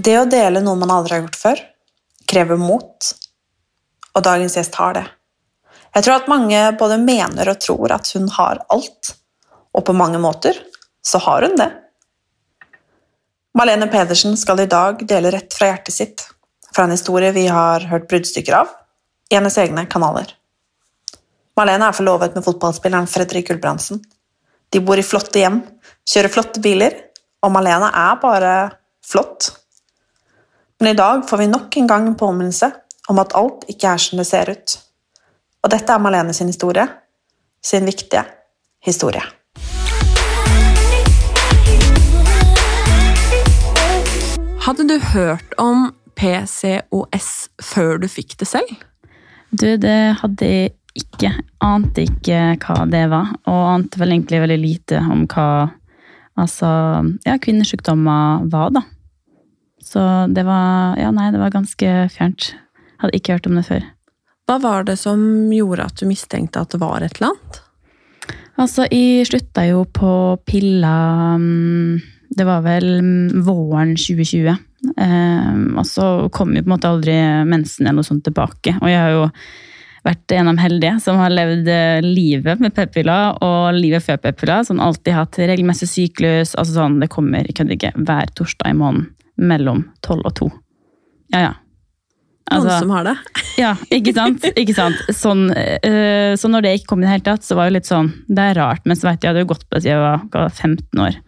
Det å dele noe man aldri har gjort før, krever mot, og dagens gjest har det. Jeg tror at mange både mener og tror at hun har alt, og på mange måter så har hun det. Malene Pedersen skal i dag dele rett fra hjertet sitt, fra en historie vi har hørt bruddstykker av, i hennes egne kanaler. Malene er forlovet med fotballspilleren Fredrik Gulbrandsen. De bor i flotte hjem, kjører flotte biler, og Malene er bare flott. Men i dag får vi nok en gang en påminnelse om at alt ikke er som det ser ut. Og dette er Malene sin historie, sin viktige historie. Hadde du hørt om PCOS før du fikk det selv? Du, det hadde jeg ikke. Ante ikke hva det var, og ante vel egentlig veldig lite om hva altså, ja, kvinnesykdommer var, da. Så det var Ja, nei, det var ganske fjernt. Hadde ikke hørt om det før. Hva var det som gjorde at du mistenkte at det var et eller annet? Altså, jeg slutta jo på piller mm, Det var vel våren 2020. Eh, og så kom jo på en måte aldri mensen eller noe sånt tilbake. Og jeg har jo vært en av de heldige som har levd eh, livet med p-piller og livet før p-piller. Som alltid hatt regelmessig syklus. altså sånn, Det kommer jeg kødder ikke, hver torsdag i måneden mellom tolv og to. Ja, ja. Noen Altså- som har det? ja, ikke sant? Ikke sant? Sånn, eh, så når det ikke kom i det hele tatt, så var det litt sånn Det er rart, men så veit jeg, jeg hadde jo gått på det siden jeg var, var 15 år.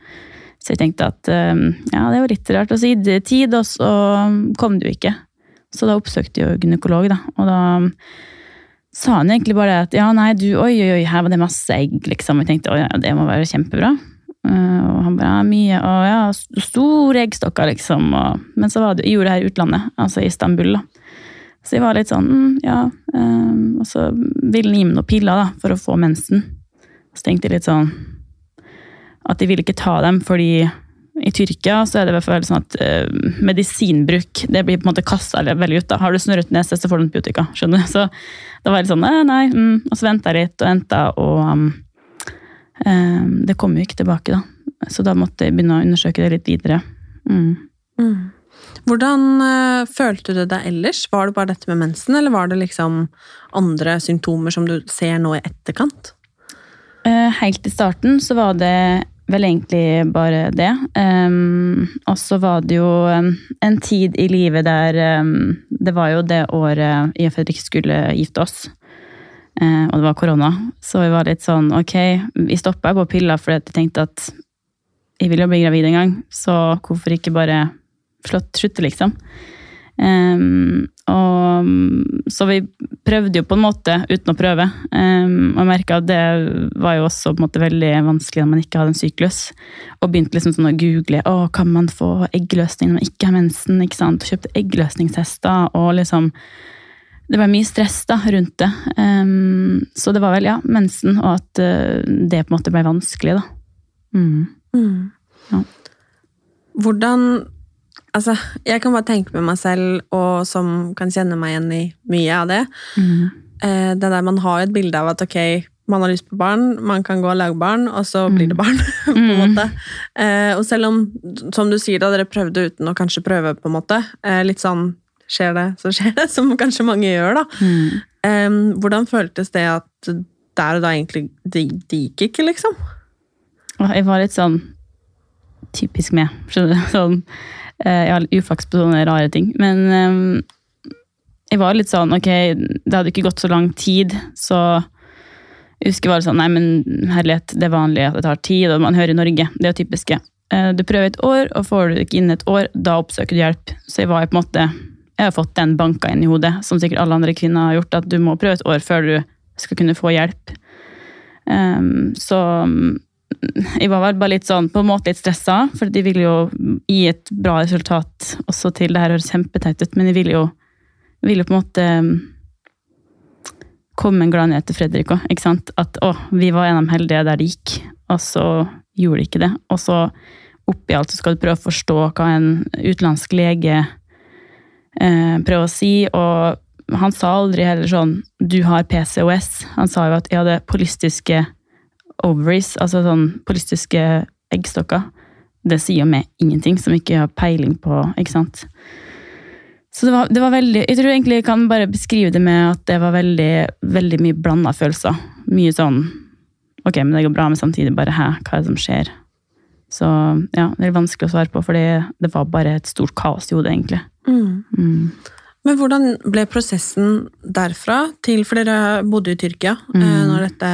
Så jeg tenkte at eh, ja, det var litt rart. Og så det tid, og så kom det jo ikke. Så da oppsøkte jeg jo gynekolog, da. Og da sa han egentlig bare at ja, nei, du, oi, oi, oi, her var det masse egg, liksom. Jeg tenkte oi, ja, det må være kjempebra. Eh, og han bare ja, mye, og ja, store eggstokker, liksom. Og, men så det, jeg gjorde det her i utlandet, altså i Istanbul, da. Så jeg var litt sånn, mm, ja, Um, og så ville han gi meg noen piller da, for å få mensen. Så tenkte jeg litt sånn, at de ville ikke ta dem, fordi i Tyrkia så er det i hvert fall sånn at uh, medisinbruk, det blir på en måte kastet veldig ut da. Har du snørret nese, så får du antibiotika, skjønner du? Så da var jeg litt sånn, nei, nei, mm, og så ventet jeg litt og ventet, og um, det kom jo ikke tilbake da. Så da måtte jeg begynne å undersøke det litt videre. Mm. Hvordan eh, følte du deg ellers? Var det bare dette med mensen, eller var det liksom andre symptomer som du ser nå i etterkant? Eh, Helt i starten så var det vel egentlig bare det. Um, og så var det jo en tid i livet der um, Det var jo det året jeg og Fredrik skulle gifte oss. Eh, og det var korona, så vi var litt sånn ok, vi stoppa på piller fordi vi jeg tenkte at jeg ville jo bli gravid en gang, så hvorfor ikke bare slått slutte, liksom. Um, og, så vi prøvde jo på en måte uten å prøve. Um, og merka at det var jo også på en måte veldig vanskelig når man ikke hadde en syklus. Og begynte liksom sånn å google å, kan man få eggløsning når man ikke har mensen. ikke sant? Og kjøpte eggløsningshester og liksom Det var mye stress da rundt det. Um, så det var vel ja, mensen, og at uh, det på en måte ble vanskelig, da. Mm. Ja. Hvordan Altså, jeg kan bare tenke med meg selv, og som kan kjenne meg igjen i mye av det. Mm. Uh, det der man har et bilde av at ok, man har lyst på barn, man kan gå og lage barn, og så blir det barn. på en Mm. måte. Uh, og selv om, som du sier, da dere prøvde uten å kanskje prøve, på en måte, litt sånn skjer det, så skjer det, som kanskje mange gjør, da. Mm. Um, hvordan føltes det at der og da egentlig det, de gikk ikke, liksom? Jeg var litt sånn typisk med. skjønner du? Sånn, eh, jeg har uflaks på sånne rare ting. Men um, jeg var litt sånn Ok, det hadde ikke gått så lang tid, så jeg husker bare sånn Nei, men herlighet, det er vanlig at det tar tid, og man hører i Norge. Det er jo typiske. Eh, Du prøver et år, og får du ikke innen et år, da oppsøker du hjelp. Så jeg var på en måte Jeg har fått den banka inn i hodet, som sikkert alle andre kvinner har gjort, at du må prøve et år før du skal kunne få hjelp. Um, så jeg var bare litt sånn, på en måte litt stressa, for de ville jo gi et bra resultat også til det her høres kjempeteit ut, men jeg ville jo, vil jo på en måte mm, komme en en gladnyhet til Fredrik òg. At å, vi var en av de heldige der det gikk, og så gjorde de ikke det. Og så oppi alt så skal du prøve å forstå hva en utenlandsk lege eh, prøver å si, og han sa aldri heller sånn 'du har PCOS'. Han sa jo at jeg hadde polystiske ovaries, altså sånn polystiske eggstokker. Det sier meg ingenting, som ikke har peiling på, ikke sant. Så det var, det var veldig Jeg tror egentlig jeg kan bare beskrive det med at det var veldig, veldig mye blanda følelser. Mye sånn Ok, men det går bra, men samtidig bare hæ, hva er det som skjer? Så ja, det er vanskelig å svare på, for det var bare et stort kaos i hodet, egentlig. Mm. Men hvordan ble prosessen derfra til For dere bodde i Tyrkia eh, Mm. når dette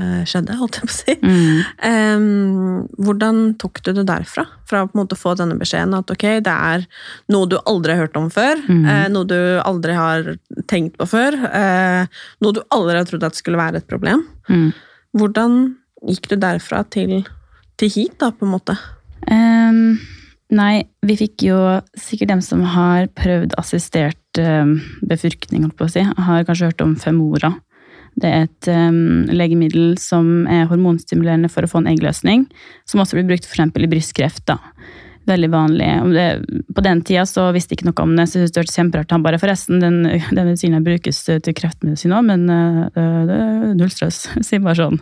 eh, skjedde, holdt jeg på å si. Mm. Em, hvordan tok du det derfra? Fra å på en måte få denne beskjeden at ok, det er noe du aldri har hørt om før, Mm. eh, noe du aldri har tenkt på før, eh, noe du aldri har trodd at skulle være et problem. Mm. Hvordan gikk du derfra til, til hit, da, på en måte? Ehm, nei, vi fikk jo sikkert dem som har prøvd assistert um, befruktning, holdt på å si, har kanskje hørt om Femora. Det er et um, legemiddel som er hormonstimulerende for å få en eggløsning, som også blir brukt eksempel i brystkreft. da. Veldig vanlig. Det, på den tida så visste jeg ikke noe om det, så jeg det hørtes kjemperart. Han bare, forresten, den, den medisinen brukes til kreftmedisin òg, men øh, det er null stress. Sier bare sånn.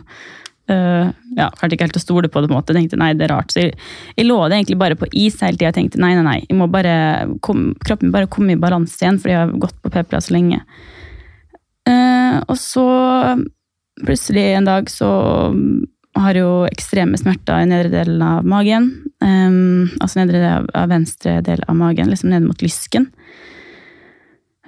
Uh, ja, klarte ikke helt å stole på det. på en måte. Jeg tenkte nei, det er rart. Så jeg, jeg lå det egentlig bare på is hele tida. Jeg tenkte nei, nei, nei. Jeg må bare kom, kroppen bare komme i balanse igjen, fordi jeg har gått på p-piller så lenge. Uh, og så plutselig en dag så har jeg jo ekstreme smerter i nedre delen av magen. Um, altså nedre del av, av venstre del av magen, liksom ned mot lysken.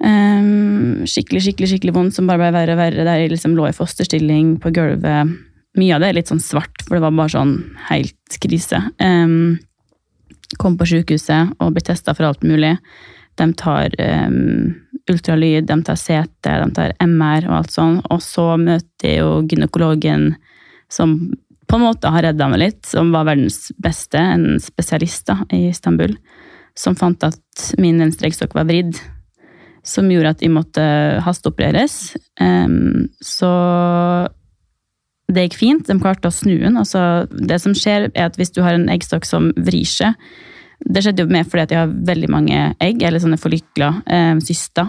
Um, skikkelig, skikkelig skikkelig vondt som bare ble verre og verre. Der jeg liksom lå i fosterstilling på gulvet. Mye av det er litt sånn svart, for det var bare sånn helt krise. Um, kom på sykehuset og ble testa for alt mulig. De tar um, ultralyd, de tar CT, de tar MR og alt sånn. Og så møter jeg jo gynekologen som på en måte har redda meg litt, som var verdens beste, en spesialist da, i Istanbul, som fant at min venstre eggstokk var vridd som gjorde at jeg måtte hasteopereres. Um, så det gikk fint. De klarte å snu den. Altså, det som skjer, er at hvis du har en eggstokk som vrir seg Det skjedde jo med fordi at jeg har veldig mange egg, eller sånne forlykler, eh, syster,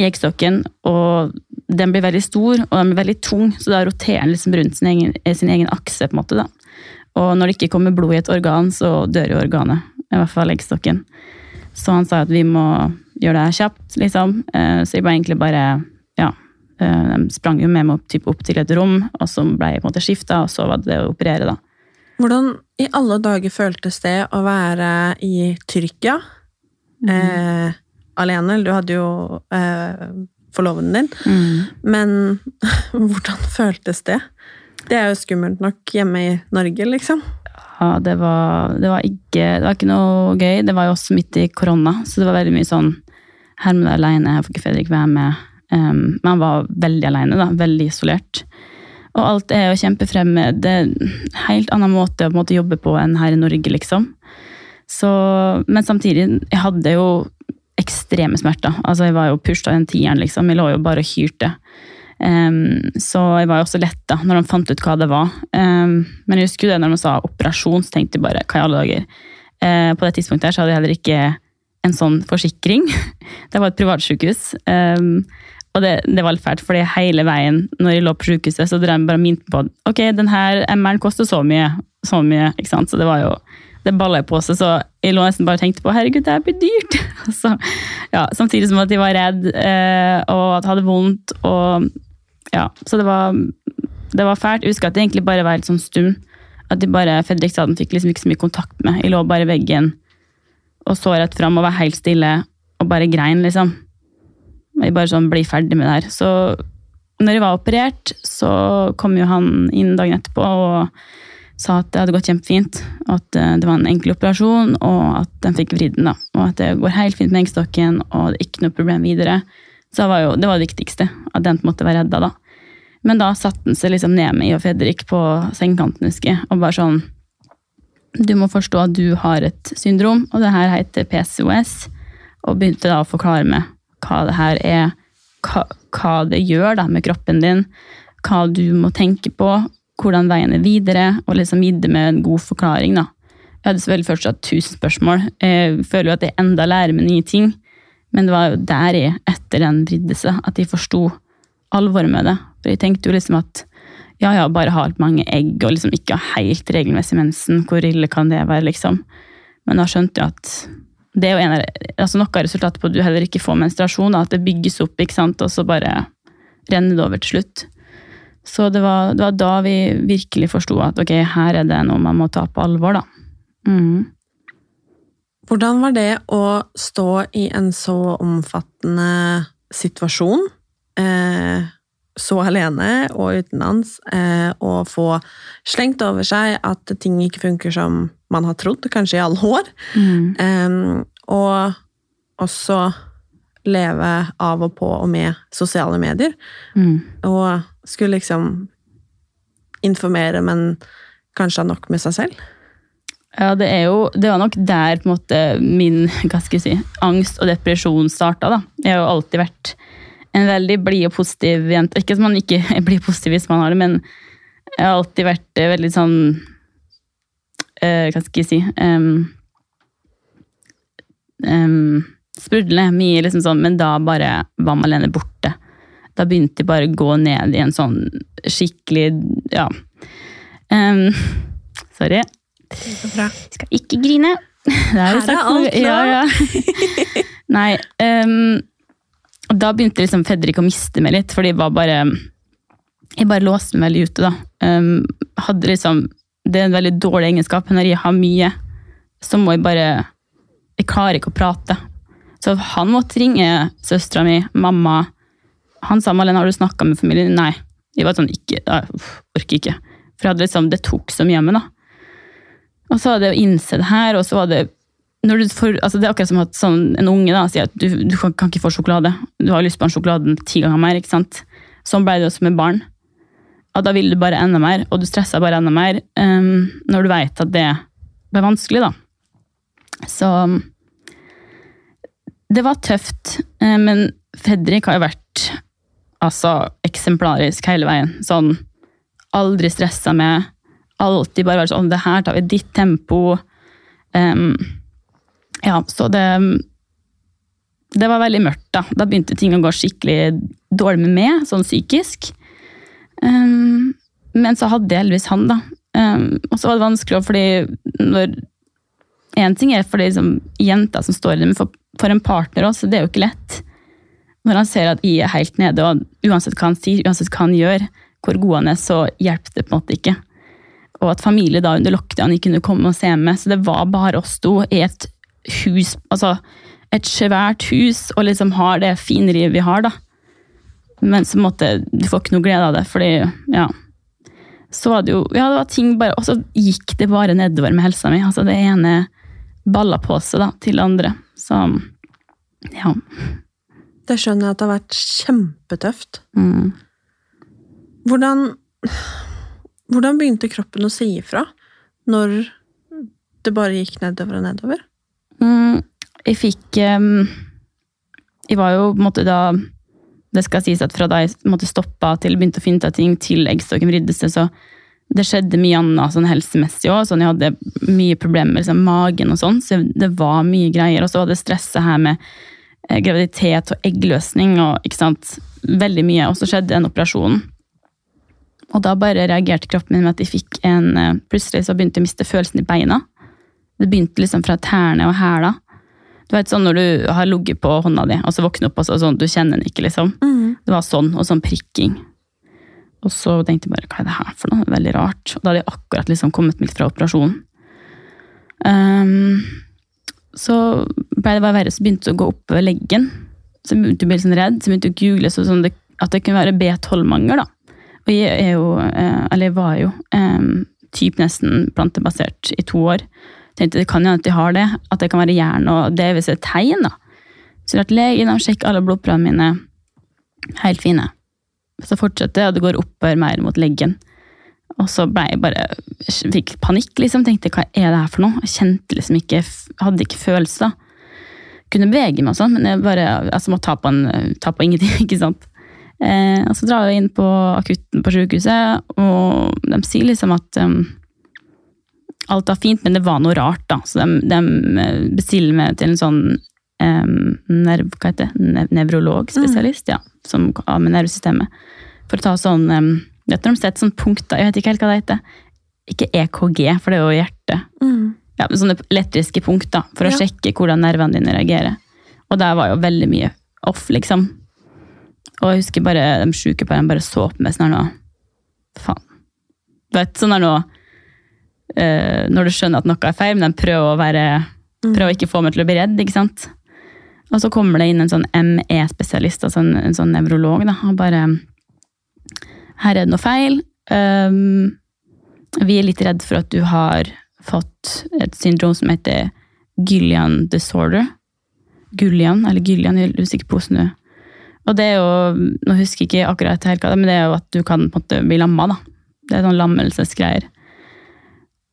i eggstokken. Og den blir veldig stor, og den blir veldig tung, så da roterer den liksom rundt sin egen, sin egen akse. på en måte da. Og når det ikke kommer blod i et organ, så dør jo organet. I hvert fall eggstokken. Så han sa at vi må gjøre det kjapt, liksom. Eh, Så jeg var egentlig bare eh, De sprang jo med meg opp, til et rom, og så ble jeg på en måte skifta, og så var det det å operere, da. Hvordan i alle dager føltes det å være i Tyrkia eh, alene? Du hadde jo eh, forloveden din, men hvordan føltes det? Det er jo skummelt nok hjemme i Norge, liksom. Ja, det var, det var, ikke, det var ikke noe gøy. Det var jo også midt i korona, så det var veldig mye sånn Her må du være aleine, her får ikke Fredrik være med. Um, men han var veldig alene, da. Veldig isolert. Og alt er jo med Det er en helt annen måte å måtte jobbe på enn her i Norge, liksom. Så, men samtidig, jeg hadde jo ekstreme smerter. Altså, jeg var jo pusha den tieren, liksom. Jeg lå jo bare og hyrte. Um, så jeg var jo også letta når de fant ut hva det var. Um, men jeg husker det når de sa operasjon, så tenkte jeg bare hva i alle dager. Uh, på det tidspunktet her så hadde jeg heller ikke en sånn forsikring. Det var et privatsykehus. Um, og det, det var litt fælt, for hele veien når jeg lå på sykehuset, så drev jeg bare minte på ok, den her MR-en koster så mye, så mye, ikke sant. Så det var jo det balla på seg, så jeg lå nesten bare og tenkte på herregud, det her blir dyrt. Så, ja, samtidig som at jeg var redd eh, og at jeg hadde vondt. Og, ja, så det var, det var fælt. Jeg husker at det egentlig bare var helt sånn stum. At de bare, Fredrikstaden fikk liksom ikke så mye kontakt med. Jeg lå bare i veggen og så rett fram og var helt stille og bare grein, liksom. Jeg bare sånn, bli ferdig med det her. Så når jeg var operert, så kom jo han inn dagen etterpå og sa at det hadde gått kjempefint. og At eh, det var en enkel operasjon, og at den fikk vridd den. da, Og at det går helt fint med eggstokken, og det er ikke noe problem videre. Så det var jo det, var det viktigste, at den måte var redda, da. Men da satte han seg liksom ned med i og Fredrik på sengekanten, husker jeg, og bare sånn Du må forstå at du har et syndrom, og det her heter PCOS. Og begynte da å forklare meg hva det her er, hva, hva det gjør da med kroppen din, hva du må tenke på, hvordan veien er videre, og liksom gi det med en god forklaring. da. Jeg hadde selvfølgelig fortsatt tusen spørsmål. Jeg føler jo at jeg enda lærer meg nye ting, men det var jo der jeg, etter den vriddelsen, at jeg forsto alvoret med det. For jeg tenkte jo liksom at ja, ja, bare ha mange egg og liksom ikke ha helt regelmessig mensen, hvor ille kan det være, liksom? Men da skjønte jeg at det er jo en altså noe av resultatet på at du heller ikke får menstruasjon, at det bygges opp, ikke sant, og så bare renner det over til slutt. Så det var, det var da vi virkelig forsto at ok, her er det noe man må ta på alvor, da. Mm. Hvordan var det å stå i en så omfattende situasjon, eh, så alene og utenlands, eh, og få slengt over seg at ting ikke funker som man har trodd, kanskje i alle år, Mm. og også leve av og på og med sosiale medier, og skulle liksom informere, men kanskje ha nok med seg selv? Ja, det er jo Det var nok der på en måte min hva skal jeg si, angst og depresjon starta. da. Jeg har jo alltid vært en veldig blid og positiv jente. Ikke at man ikke blir positiv hvis man har det, men jeg har alltid vært eh, veldig sånn øh, Hva skal jeg si um, um, Sprudlende mye, liksom sånn, men da bare var Malene borte. Da begynte jeg bare å gå ned i en sånn skikkelig Ja. Um, sorry. Skal ikke grine. Det er sagt alt noe- ja, ja. Nei. ehm, og da begynte liksom Fredrik å miste meg litt, fordi jeg var bare Jeg bare låste meg veldig ute, da. Um, hadde liksom Det er en veldig dårlig egenskap. Når jeg har mye, så må jeg bare Jeg klarer ikke å prate. Så han måtte ringe søstera mi, mamma. Han sa 'Malene, har du snakka med familien?' Nei. Jeg var sånn ikke, jeg Orker ikke. For liksom, det tok så mye av meg, da. Og så var det å innse det her, og så var det får, altså Det er akkurat som at sånn, en unge da, sier at du, du kan, kan ikke få sjokolade. Du har lyst på den sjokoladen ti ganger mer. ikke sant? Sånn ble det også med barn. Og da vil du bare enda mer, og du stresser bare enda mer um, når du vet at det ble vanskelig. da. Så det var tøft, eh, men Fredrik har jo vært altså eksemplarisk hele veien. Sånn aldri stressa med. Alltid bare vært sånn Det her tar vi ditt tempo. Ehm, ja, så det Det var veldig mørkt, da. Da begynte ting å gå skikkelig dårlig med meg, sånn psykisk. Um, men så hadde jeg heldigvis han, da. Um, og så var det vanskelig, fordi når Én ting er for de liksom, jenta som står i det, men for, for en partner også, det er jo ikke lett. Når han ser at jeg er helt nede, og uansett hva han sier, uansett hva han gjør, hvor god han er, så hjelper det på en måte ikke. Og at familie da under lockdown ikke kunne komme og se meg. Så det var bare oss to i et hus, altså et svært hus, og liksom har det fineriet vi har, da. Men så måtte du får ikke noe glede av det, fordi ja. Så var det jo Ja, det var ting bare Og så gikk det bare nedover med helsa mi. Altså det ene balla på seg da, til det andre. Så ja. Det skjønner jeg at det har vært kjempetøft. Mm. Hvordan, hvordan begynte kroppen å si ifra når det bare gikk nedover og nedover? Mm, jeg fikk um, Jeg var jo på en måte da Det skal sies at fra da jeg måtte stoppe til begynte å finne ting, til eggstokken vridde seg, så det skjedde mye annet sånn helsemessig òg. Sånn, jeg hadde mye problemer med liksom, magen og sånn, så det var mye greier. Og så var det stresset her med eh, graviditet og eggløsning og ikke sant, veldig mye. Og så skjedde en operasjon. Og da bare reagerte kroppen min med at jeg fikk en eh, Plutselig så begynte jeg å miste følelsen i beina. Det begynte liksom fra tærne og hæla. Du vet sånn når du har ligget på hånda di, og så våkner opp og så, sånn, du kjenner den ikke, liksom. Det var sånn, og sånn prikking. Og så tenkte jeg bare, hva er det her for noe? Veldig rart. Og da hadde jeg akkurat liksom kommet meg fra operasjonen. Um, så ble det bare verre, så begynte det å gå oppover leggen. Så begynte jeg å bli sånn redd, så begynte jeg å google så sånn det, at det kunne være B12-mangel. da. Og jeg er jo, eh, eller jeg var jo, um, typ nesten plantebasert i to år. Tenkte det kan jo at de har det, at det kan være jern, og det er visst et tegn. da. Så jeg at legen og sjekker alle blodprøvene mine, helt fine. Så fortsetter det, og det går oppover mer mot leggen. Og så ble jeg bare, fikk panikk, liksom. Tenkte hva er det her for noe? Jeg kjente liksom ikke, hadde ikke følelser. Kunne bevege meg og sånn, men jeg bare altså, måtte ta på, en, ta på ingenting, ikke sant. Eh, og så drar jeg inn på akutten på sykehuset, og de sier liksom at um, alt var fint, men det var noe rart, da. Så de, de bestiller meg til en sånn um, nerv, hva heter det? Ne nevrologspesialist, ja, som har med nervesystemet. For å ta sånn um, Vet du, de setter sånn punkter, jeg vet ikke helt hva det heter. Ikke EKG, for det er jo hjertet. Ja, men sånne elektriske punkter for å Ja. sjekke hvordan nervene dine reagerer. Og der var jo veldig mye off, liksom. Og jeg husker bare de sykepleierne bare så på meg sånn her nå Faen. Du vet, sånn her nå eh, Når du skjønner at noe er feil, men de prøver å være Prøver å ikke få meg til å bli redd, ikke sant. Og så kommer det inn en sånn ME-spesialist, altså en, en sånn nevrolog, da, og bare Her er det noe feil. Um, vi er litt redd for at du har fått et syndrom som heter Gillian disorder. Gullian, eller Gillian, jeg er usikker på hvordan du Og det er jo, nå husker jeg ikke akkurat helt hva det er, men det er jo at du kan på en måte bli lamma, da. Det er sånn lammelsesgreier.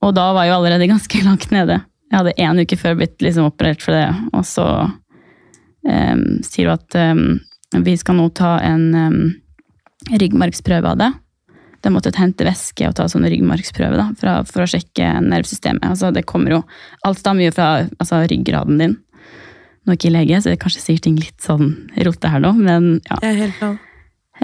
Og da var jeg jo allerede ganske langt nede. Jeg hadde én uke før blitt liksom operert for det, og så um, sier hun at um, vi skal nå ta en um, ryggmargsprøve av det. De måtte hente væske og ta sånn ryggmargsprøve da, for, å- for å sjekke nervesystemet. Altså, det kommer jo, alt stammer jo fra altså, ryggraden din. Nå er ikke jeg lege, så jeg kanskje sier ting litt sånn rote her nå, men ja. Det er helt lov.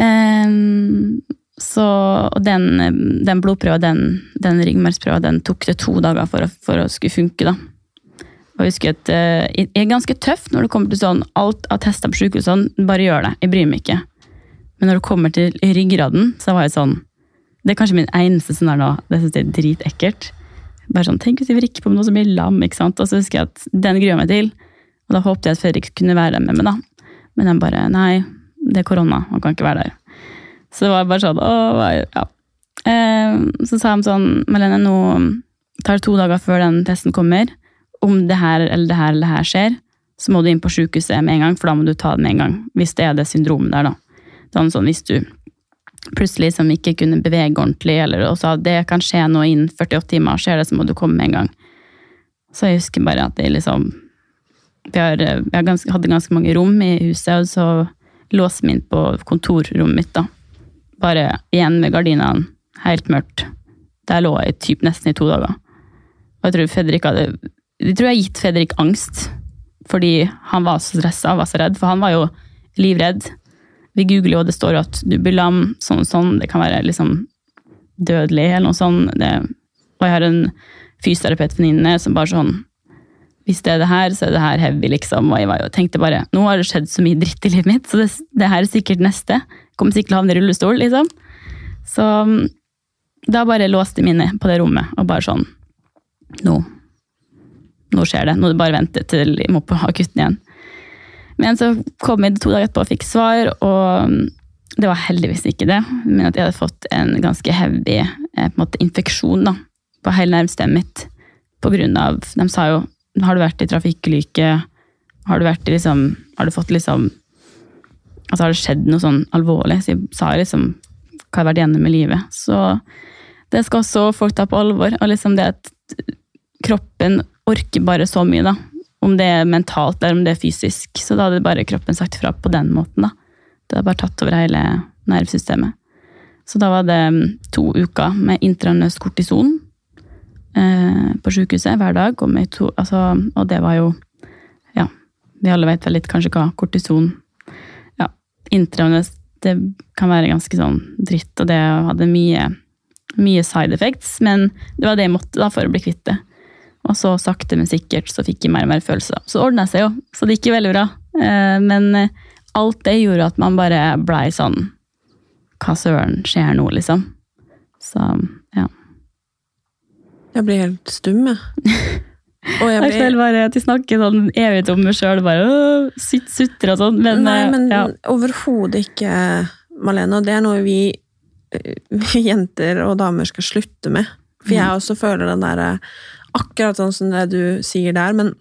Ehm, så og den, den blodprøva, den, den ryggmargsprøva, den tok det to dager for for å skulle funke. da. Og jeg husker at det er ganske tøft når det kommer til sånn alt av tester på sykehus. Sånn, bare gjør det, jeg bryr meg ikke. Men når det kommer til ryggraden, så var jeg sånn Det er kanskje min eneste sånn her nå, det synes jeg er dritekkelt. Bare sånn, Tenk hvis jeg vrikker på noe som blir lam, ikke sant? Og så husker jeg at den gruer meg til. Og da håpte jeg at Fredrik kunne være der med meg, da. Men han bare Nei, det er korona, han kan ikke være der. Så det var bare sånn Åh, ja. Eh, så sa de sånn Malene, nå tar det to dager før den testen kommer. Om det her eller det her eller det her skjer, så må du inn på sykehuset med en gang, for da må du ta det med en gang. Hvis det er det syndromet der, da. Det var sånn, hvis du plutselig som ikke kunne bevege ordentlig, eller og sa det kan skje nå innen 48 timer, skjer det, så må du komme med en gang. Så jeg husker bare at det liksom Vi, har, vi har ganske, hadde ganske mange rom i huset, og så låste vi inn på kontorrommet mitt, da. Bare igjen med gardinene, helt mørkt. Der lå jeg typ nesten i to dager. Og jeg tror Fredrik hadde Jeg tror jeg har gitt Fredrik angst, fordi han var så stressa og var så redd, for han var jo livredd. Vi googler jo, og det står jo at du blir lam, sånn og sånn. Det kan være liksom dødelig eller noe sånt. Det, og jeg har en fysioterapeutvenninne som bare sånn Hvis det er det her, så er det her heavy, liksom. Og jeg jo, tenkte bare Nå har det skjedd så mye dritt i livet mitt, så det, det her er sikkert neste. Kommer sikkert til å havne i rullestol, liksom. Så mm, da bare låste jeg meg på det rommet og bare sånn Nå. Nå skjer det. Nå bare vente til jeg må på akutten igjen. Men så kom jeg to dager etterpå og fikk svar, og det var heldigvis ikke det. Men at jeg hadde fått en ganske heavy eh, en måte, infeksjon da, på hele nervesystemet mitt. På grunn av De sa jo Har du vært i trafikkulykke? Har du vært i liksom Har du fått liksom Altså har det skjedd noe sånn alvorlig? Så jeg sa liksom hva jeg har vært gjennom i livet. Så det skal også folk ta på alvor. Og liksom det at kroppen orker bare så mye, da. Om det er mentalt eller om det er fysisk. Så da hadde bare kroppen sagt fra på den måten, da. Det hadde bare tatt over hele nervesystemet. Så da var det mm, to uker med intranøs kortison eh, på sykehuset hver dag. Og, to, altså, og det var jo Ja, vi alle vet vel litt kanskje hva kortison Intravenøs det kan være ganske sånn dritt, og det hadde mye, mye side effects, men det var det jeg måtte da for å bli kvitt det. Og så sakte, men sikkert så fikk jeg mer og mer følelser. Så ordna det seg jo, så det gikk jo veldig bra. Eh, Men eh, alt det gjorde at man bare blei sånn Hva søren skjer nå, liksom? Så ja. Jeg blir helt stum, jeg. Og jeg Jeg føler bare at jeg snakker sånn evig om meg sjøl, bare øh, sutt, og sånn. Men, Nei, eh, men ja. overhodet ikke, Malene. Og det er noe vi, eh, vi jenter og damer skal slutte med. For jeg også føler den derre Akkurat sånn som det du sier der, men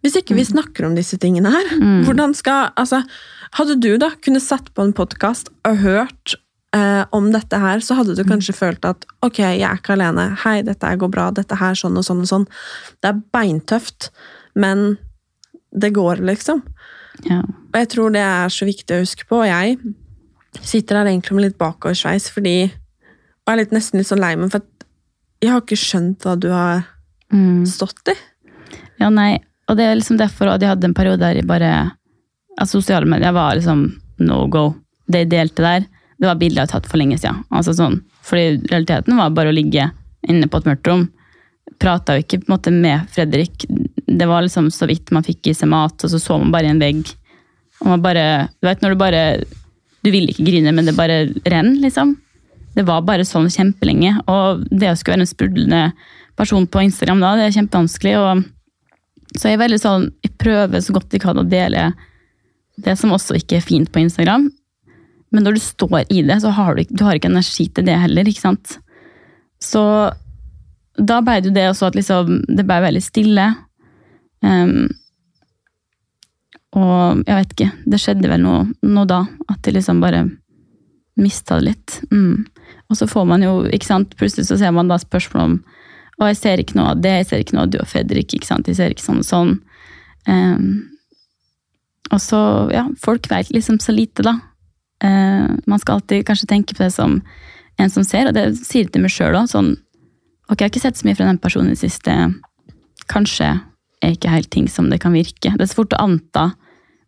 hvis ikke vi snakker om disse tingene her, hvordan skal Altså, hadde du da kunne satt på en podkast og hørt eh, om dette her, så hadde du kanskje følt at ok, jeg er ikke alene, hei, dette går bra, dette her sånn og sånn og sånn. Det er beintøft, men det går, liksom. ja. Og jeg tror det er så viktig å huske på, og jeg sitter her egentlig med litt bakoversveis, fordi Og er litt, nesten litt sånn lei meg, for at jeg har ikke skjønt hva du har Mm. stått i. Ja, nei, og det er liksom derfor at jeg hadde en periode der jeg bare altså Sosiale medier var liksom no go. Det jeg delte der, det var bilder jeg hadde tatt for lenge siden. Altså sånn, fordi realiteten var bare å ligge inne på et mørkt rom. Prata jo ikke måte med Fredrik. Det var liksom så vidt man fikk i seg mat, og så så man bare i en vegg. Og man bare, du vet når du bare Du vil ikke grine, men det bare renner, liksom. Det var bare sånn kjempelenge. Og det å skulle være en sprudlende person på Instagram da, det er kjempevanskelig. og så jeg er veldig sånn, jeg prøver så godt jeg kan å dele det som også ikke er fint på Instagram. Men når du står i det, så har du, du har ikke energi til det heller, ikke sant? Så da ble det også at liksom, det blei veldig stille. Um, og jeg vet ikke, det skjedde vel noe, noe da, at de liksom bare mista det litt. Mm. Og så får man jo, ikke sant, plutselig så ser man da spørsmål om Å, jeg ser ikke noe av det, jeg ser ikke noe av du og Fredrik, ikke sant? jeg ser ikke sånn og sånn. Um, og så, ja, folk vet liksom så lite, da. Eh, man skal alltid kanskje tenke på det som en som ser, og det sier det til meg sjøl òg. Sånn, ok, jeg har ikke sett så mye fra den personen i det siste. Kanskje er ikke helt ting som det kan virke. Det er så fort å anta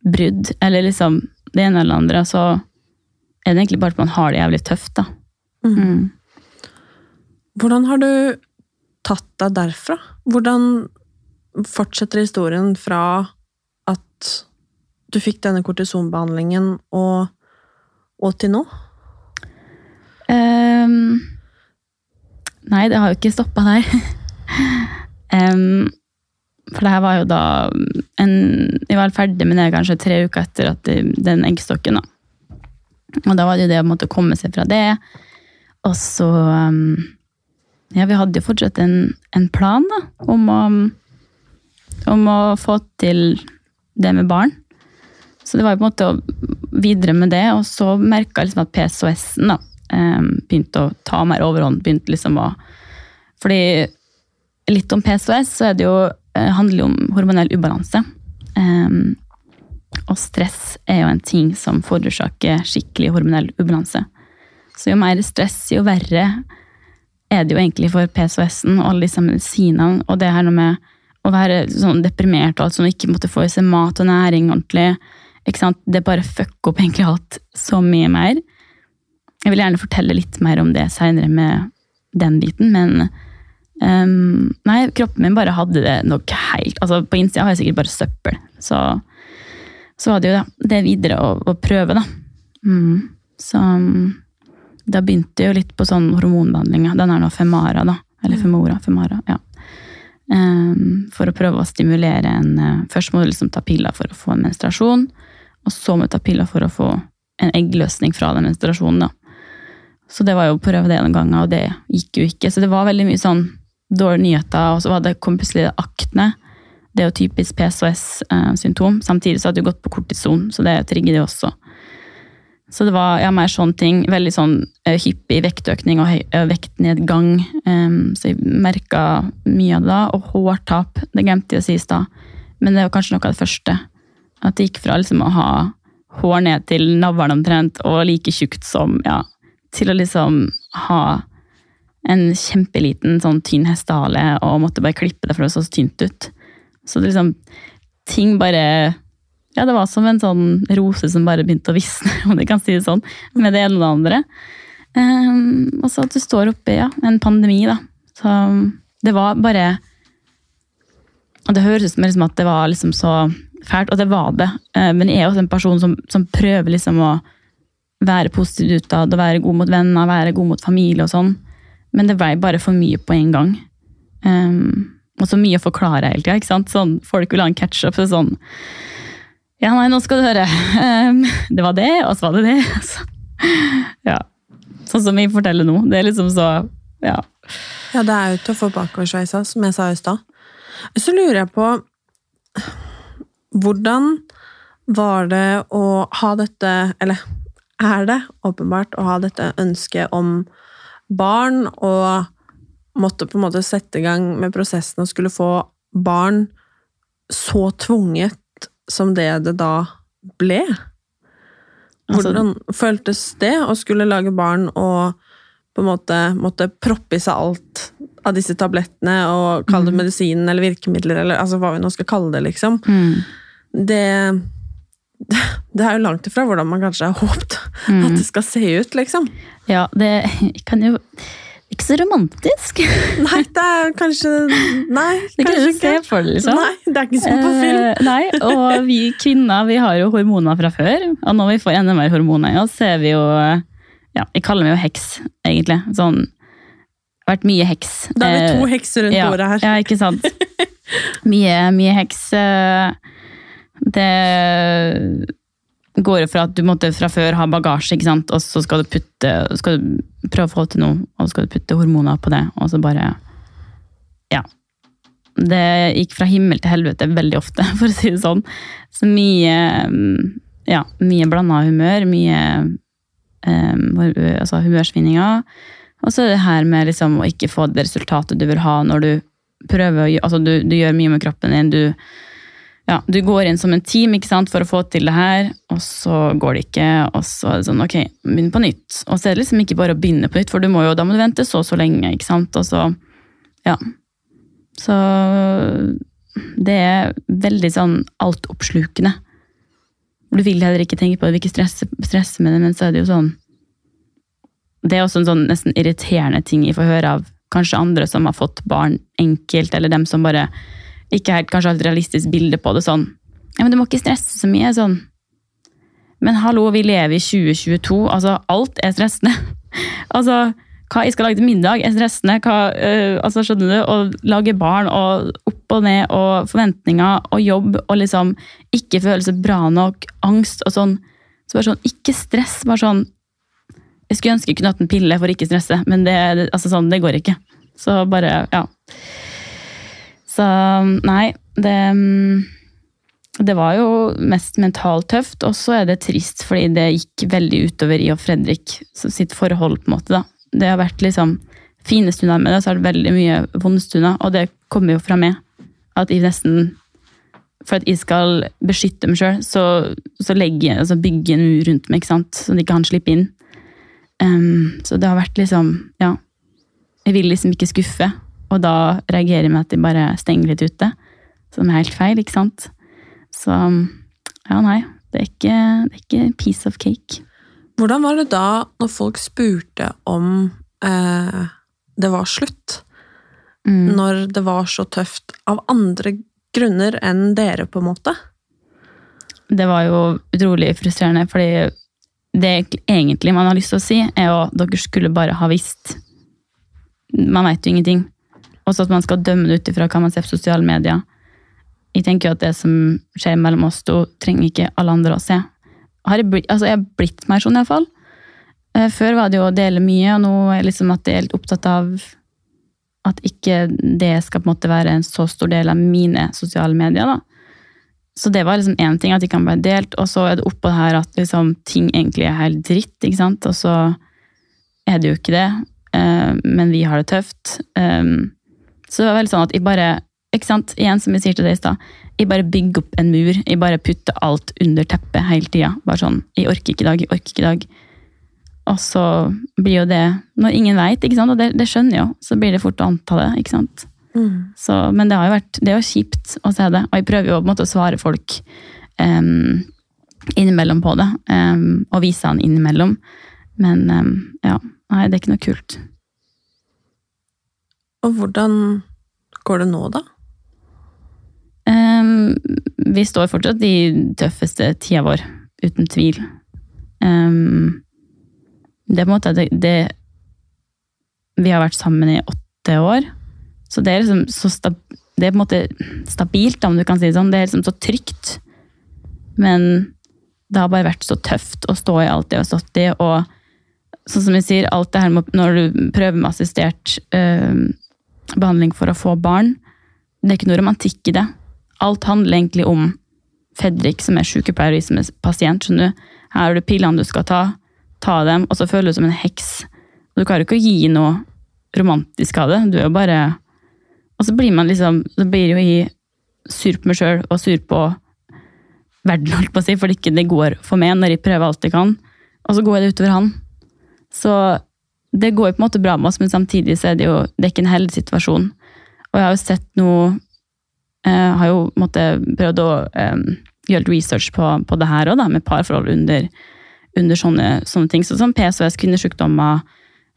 brudd, eller liksom det ene eller andre, andre, så er det egentlig bare at man har det jævlig tøft, da. Mm. Hvordan har du tatt deg derfra? Hvordan fortsetter historien fra at du fikk denne kortisonbehandlingen og, og til nå? Um, nei, det har jo ikke stoppa der. um, for det her var jo da en, Jeg var ferdig med det kanskje tre uker etter at den eggstokken. da. Og da var det jo det å måtte komme seg fra det. Og så um, Ja, vi hadde jo fortsatt en, en plan da, om å, om å få til det med barn. Så det var på en måte å videre med det, og så merka jeg liksom at PSOS-en da, begynte å ta mer overhånd. begynte liksom å, Fordi litt om PSOS, så det jo, eh, handler det om hormonell ubalanse. Og stress er jo en ting som forårsaker skikkelig hormonell ubalanse. Så jo mer stress, jo verre er det jo egentlig for PSOS-en og alle disse medisinene. Og det her med å være sånn deprimert og alt sånn, ikke måtte få i seg mat og næring ordentlig. Det bare fucker opp egentlig alt så mye mer. Jeg vil gjerne fortelle litt mer om det seinere med den biten, men um, Nei, kroppen min bare hadde det nok helt altså På innsida har jeg sikkert bare søppel. Så, så var det jo da, det videre å, å prøve, da. Mm. Så da begynte jeg jo litt på sånn hormonbehandling. Den er nå Femara, da. Eller Femora. Femara, ja. Um, for å prøve å stimulere en eh, Først må du liksom ta piller for å få en menstruasjon, og så må du ta piller for å få en eggløsning fra den menstruasjonen. da. Så det var jo å prøve det en gang, og det gikk jo ikke. Så det var veldig mye sånn dårlige nyheter, og så var det, kom plutselig akne. Det er jo typisk PCOS-symptom. Samtidig så hadde du gått på kortison, så det trigger det også. Så det var ja, mer sånne ting. Veldig sånn eh, hyppig vektøkning og eh, vektnedgang. Em, så jeg merka mye av det da. Og hårtap, det glemte jeg å si i stad. Men det var kanskje noe av det første. At det gikk fra liksom å ha hår ned til navlen omtrent, og like tjukt som ja, til å liksom ha en kjempeliten sånn tynn hestehale og måtte bare klippe det for det så tynt ut. Så det liksom Ting bare Ja, det var som en sånn rose som bare begynte å visne, om du kan si det sånn, med det ene og det andre. Um, og så at du står oppi ja, en pandemi, da. Så det var bare Og det høres ut som liksom at det var liksom så fælt, og det var det. Eh, Men jeg er også en person som, som prøver liksom å være positiv utad, og være god mot venner, være god mot familie og sånn. Men det ble bare for mye på en gang. Um, og så mye å forklare hele tida. Sånn, folk vil ha en catch-up. så Sånn Ja, nei, nå skal du høre. Um, det var det, og så var det det. Altså. Ja. Sånn som vi forteller nå. Det er liksom så Ja. Ja, det er jo til å få bakoversveisa, som jeg sa i stad. Så lurer jeg på Hvordan var det å ha dette Eller er det åpenbart å ha dette ønsket om barn, og måtte på en måte sette i gang med prosessen og skulle få barn så tvunget som det det da ble? Altså- Hvordan føltes det å skulle lage barn og på en måte måtte proppe i seg alt av disse tablettene og kalle det medisin eller virkemidler, eller altså hva vi nå skal kalle det, liksom. Det, det er jo langt ifra hvordan man kanskje har håpet at det skal se ut, liksom. ja, det kan jo Ikke så romantisk. Nei, det er kanskje Nei, Det kan kanskje ikke. se for deg, liksom. Nei, det er ikke som på film. Eh, nei, og vi kvinner vi har jo hormoner fra før, og når vi får enda mer hormoner i oss, så er vi jo ja, Jeg kaller meg jo heks, egentlig. Sånn det vært mye heks. Da er vi to Eh, hekser rundt ja, bordet her. Ja, ikke sant. Mye, mye heks. eh, Det går jo fra at du måtte fra før ha bagasje, ikke sant? og så skal du putte, skal du prøve å få til noe, og så skal du putte hormoner på det, og så bare Ja. Det gikk fra himmel til helvete veldig ofte, for å si det sånn. Så mye Ja, mye blanda humør, mye um, altså humørsvinninger. Og så er det her med liksom å ikke få det resultatet du vil ha når du prøver å Altså, du, du gjør mye med kroppen din, du ja, du går inn som en team sant, for å få til det her, og så går det ikke. Og så er det sånn, ok, begynn på nytt. Og så er det liksom ikke bare å begynne på nytt, for må jo, da må du vente så og så lenge. ikke sant, og så, ja. Så det er veldig sånn altoppslukende. Du vil heller ikke tenke på det, du vil ikke stresse, stresse med det, men så er det jo sånn Det er også en sånn nesten irriterende ting jeg får høre av kanskje andre som har fått barn enkelt, eller dem som bare ikke helt kanskje et realistisk bilde på det sånn. Ja, men du må ikke stresse så mye. sånn. Men hallo, vi lever i 2022. Altså, alt er stressende. altså, hva jeg skal lage til middag er stressende. Hva, øh, altså, skjønner du? Å lage barn og opp og ned og forventninger og jobb og liksom ikke føle seg bra nok, angst og sånn. Så bare sånn, ikke stress. Bare sånn Jeg skulle ønske jeg kunne hatt en pille for å ikke stresse, men det- altså, sånn, det går ikke. Så bare, ja. Så nei, det mm, Det var jo mest mentalt tøft, og så er det trist fordi det gikk veldig utover i og Fredrik sitt forhold, på en måte. da. Det har vært liksom fine stunder med det, så har det veldig mye vonde stunder, og det kommer jo fra meg. At jeg nesten For at jeg skal beskytte meg sjøl, så, så legger jeg, altså bygger en mur rundt meg, ikke sant? så de ikke kan slippe inn. Um, så det har vært liksom Ja. Jeg vil liksom ikke skuffe, og da reagerer jeg med at de bare stenger litt ute. Som er helt feil, ikke sant? Så ja, nei. Det er ikke, det er ikke piece of cake. Hvordan var det da når folk spurte om eh, det var slutt? Mm. Når det var så tøft av andre grunner enn dere, på en måte? Det var jo utrolig frustrerende, fordi det egentlig man har lyst til å si, er jo at dere skulle bare ha visst. Man veit jo ingenting. Også at man skal dømme det ut ifra hva man ser på sosiale medier. Jeg tenker jo at det som skjer mellom oss to, trenger ikke alle andre å se. Har jeg, blitt, altså jeg har blitt mer sånn, iallfall. Eh, Før var det jo å dele mye, og nå er liksom at jeg er helt opptatt av at ikke det skal på en måte være en så stor del av mine sosiale medier. da. Så det var liksom én ting, at de kan være delt, og så er det oppå her at liksom ting egentlig er helt dritt, ikke sant. Og så er det jo ikke det, eh, men vi har det tøft. Så det var veldig sånn at jeg bare, ikke sant, igjen som jeg sier til deg i stad, jeg bare bygger opp en mur, jeg bare putter alt under teppet hele tida. Bare sånn, jeg orker ikke i dag, jeg orker ikke i dag. Og så blir jo det, når ingen veit, ikke sant, og det, det skjønner jeg jo, så blir det fort å anta det, ikke sant. Så, men det har jo vært, det er jo kjipt å se det, og jeg prøver jo på en måte å svare folk um, innimellom på det, Um, og vise han innimellom. Men um, ja, nei, det er ikke noe kult. Og hvordan går det nå, da? vi står fortsatt i tøffeste tida vår, uten tvil. Um, det på en måte det, det Vi har vært sammen i åtte år, så det er liksom så stab, det er på en måte stabilt, om du kan si det sånn. Det er liksom så trygt. Men det har bare vært så tøft å stå i alt det vi har stått i. Og sånn som jeg sier, alt det her med når du prøver med assistert eh, behandling for å få barn, det er ikke noe romantikk i det. Alt handler egentlig om Fredrik som er sykepleier og som er pasient. skjønner du. Her har du pillene du skal ta, ta dem, og så føler du som en heks. Du klarer ikke å gi noe romantisk av det. Du er jo bare Og så blir man liksom Så blir jo jeg sur på meg sjøl og sur på verden, holdt på å si, fordi ikke går for meg når jeg prøver alt jeg kan. Og så går det utover han. Så det går jo på en måte bra med oss, men samtidig så er det jo det er ikke en heldig situasjon. Og jeg har jo sett noe jeg Har jo måtte, prøvd å um, gjøre research på, på det her òg, med parforhold under, under sånne, sånne ting. Så, som PCOS, kvinnesykdommer,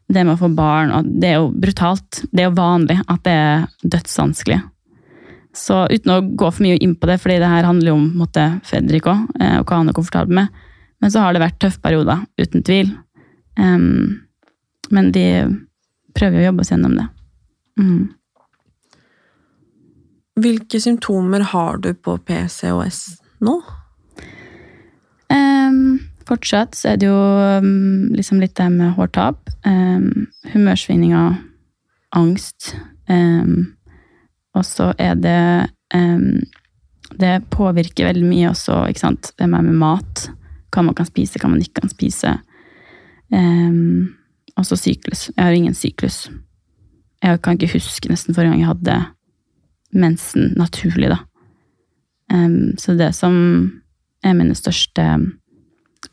det med å få barn. og Det er jo brutalt. Det er jo vanlig at det er dødsvanskelig. Så uten å gå for mye inn på det, fordi det her handler jo om måtte, Fredrik òg, og hva han er komfortabel med. Men så har det vært tøffe perioder, uten tvil. Um, men de prøver å jobbe oss gjennom det. Mm. Hvilke symptomer har du på PCOS nå? Um, fortsatt så er det jo um, liksom litt det med hårtap. Um, humørsvinninger, angst. og så er det Det påvirker veldig mye også, ikke sant, det med, med mat. Hva man kan spise, hva man ikke kan spise. og så syklus. Jeg har ingen syklus. Jeg kan ikke huske nesten forrige gang jeg hadde mensen naturlig, da. Um, så det som er mine største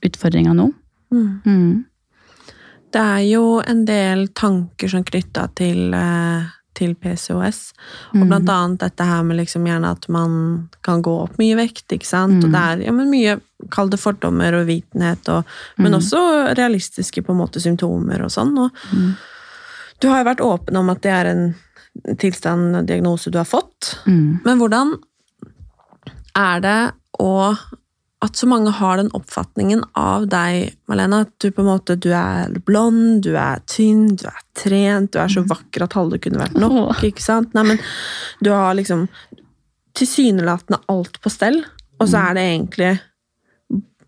utfordringer nå. Mm. Mm. Det er jo en del tanker som knytta til, eh, til PCOS. Og blant annet dette her med liksom gjerne at man kan gå opp mye vekt, ikke sant. Og det er ja, men mye, kall det fordommer og vitenhet, og, men Mm. også realistiske på en måte symptomer og sånn. Og du har jo vært åpen om at det er en tilstand, og diagnose du har fått. Men hvordan er det å at så mange har den oppfatningen av deg, Malena, at du på en måte du er blond, du er tynn, du er trent, du er så vakker at halve kunne vært nok. Ikke sant? Nei, men du har liksom tilsynelatende alt på stell, og så er det egentlig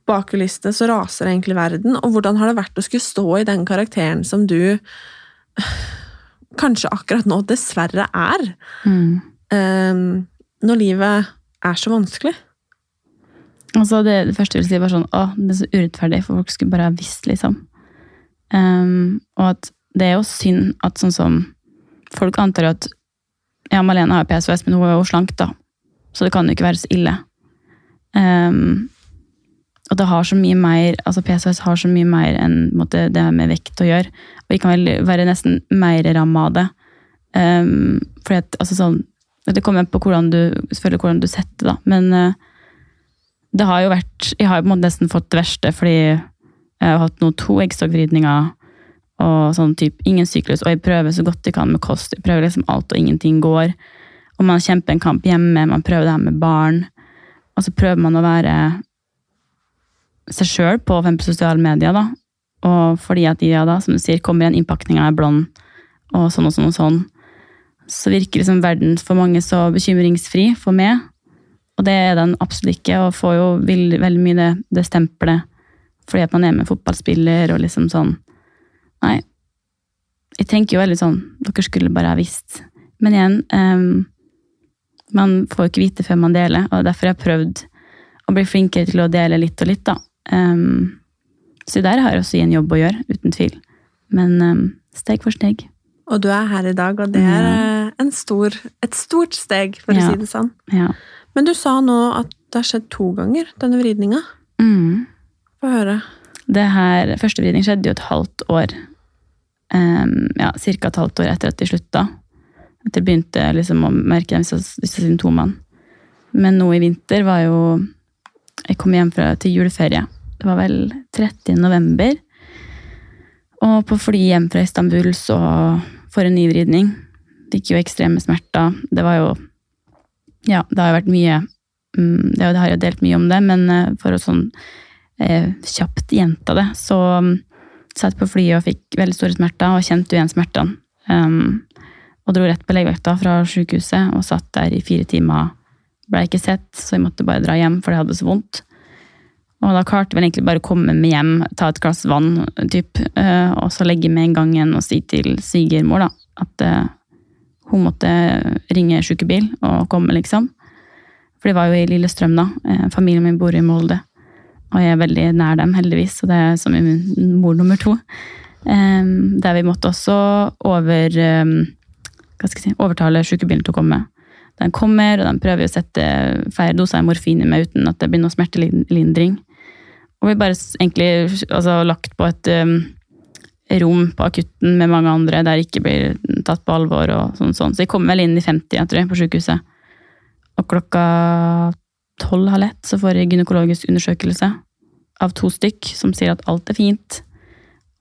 bak kulissene så raser egentlig verden. Og hvordan har det vært å skulle stå i den karakteren som du kanskje akkurat nå dessverre er, Mm. um, når livet er så vanskelig? Altså det, det første jeg vil si, var sånn Å, det er så urettferdig, for folk skulle bare ha visst, liksom. Um, og at det er jo synd at sånn som Folk antar jo at Ja, Malene har PSVS, men hun er jo slank, da. Så det kan jo ikke være så ille. Um, og det har så mye mer altså PSOS har så mye mer enn måtte, det med vekt å gjøre. Og vi kan vel være nesten mer ramma av det. Um, fordi at, altså sånn, Det kommer på hvordan du, selvfølgelig hvordan du setter det, da. Men eh, det har jo vært Jeg har jo nesten fått det verste, fordi jeg har hatt noe to eggstokkvridninger og sånn type ingen syklus, og jeg prøver så godt jeg kan med kost. Jeg prøver liksom alt, og ingenting går. Og man kjemper en kamp hjemme, man prøver det her med barn. Og så prøver man å være seg sjøl på sosiale medier, da. Og fordi at de da, som du sier, kommer i en innpakning av blond, og sånn og sånn og sånn, så virker liksom verden for mange så bekymringsfri for meg. Og det er den absolutt ikke, og får jo veldig, veldig mye det, det stempelet fordi at man er med fotballspiller og liksom sånn Nei. Jeg tenker jo veldig sånn Dere skulle bare ha visst. Men igjen um, Man får jo ikke vite før man deler, og derfor har jeg prøvd å bli flinkere til å dele litt og litt, da. Um, så der har jeg også en jobb å gjøre, uten tvil. Men um, steg for steg. Og du er her i dag, og det er eh, en stor, et stort steg, for Ja. å si det sånn. Ja. Men du sa nå at det har skjedd to ganger, denne vridninga. Mm. Få høre. Det her, første vridning skjedde jo et halvt år. Um, ja, Cirka et halvt år etter at de slutta. Etter jeg begynte liksom å merke disse, disse symptomene. Men nå i vinter var jo Jeg kom hjem fra, til juleferie. Det var vel 30. november. Og på fly hjem fra Istanbul så får en ny vridning. Fikk jo ekstreme smerter. Det var jo Ja, det har jo vært mye mm, det, har jeg delt mye om det, men eh, for å sånn eh, kjapt gjenta det, så mm, satt på flyet og fikk veldig store smerter, og kjente jo igjen smertene. Um, og dro rett på legevakta fra sykehuset og satt der i fire timer. Ble ikke sett, så jeg måtte bare dra hjem, for det hadde så vondt. Og da klarte jeg vel egentlig bare å komme meg hjem, ta et glass vann, typ, eh, og så legge meg en gang igjen og si til svigermor da, at eh, hun måtte ringe sykebil og komme, liksom. For de var jo i Lillestrøm da. Eh, Familien min bor i Molde. Og jeg er veldig nær dem, heldigvis, og det er som min mor nummer to. Der vi måtte også over hva skal jeg si, overtale sykebilen til å komme. Den kommer, og den prøver å sette flere doser morfin i meg uten at det blir noe smertelindring. Og vi bare egentlig altså, lagt på et um, rom på akutten med mange andre der jeg ikke blir tatt på alvor. og sånn, sånn. Så jeg kom vel inn i 50 jeg tror på sykehuset. Og klokka tolv halv ett så får jeg gynekologisk undersøkelse av to stykk som sier at alt er fint.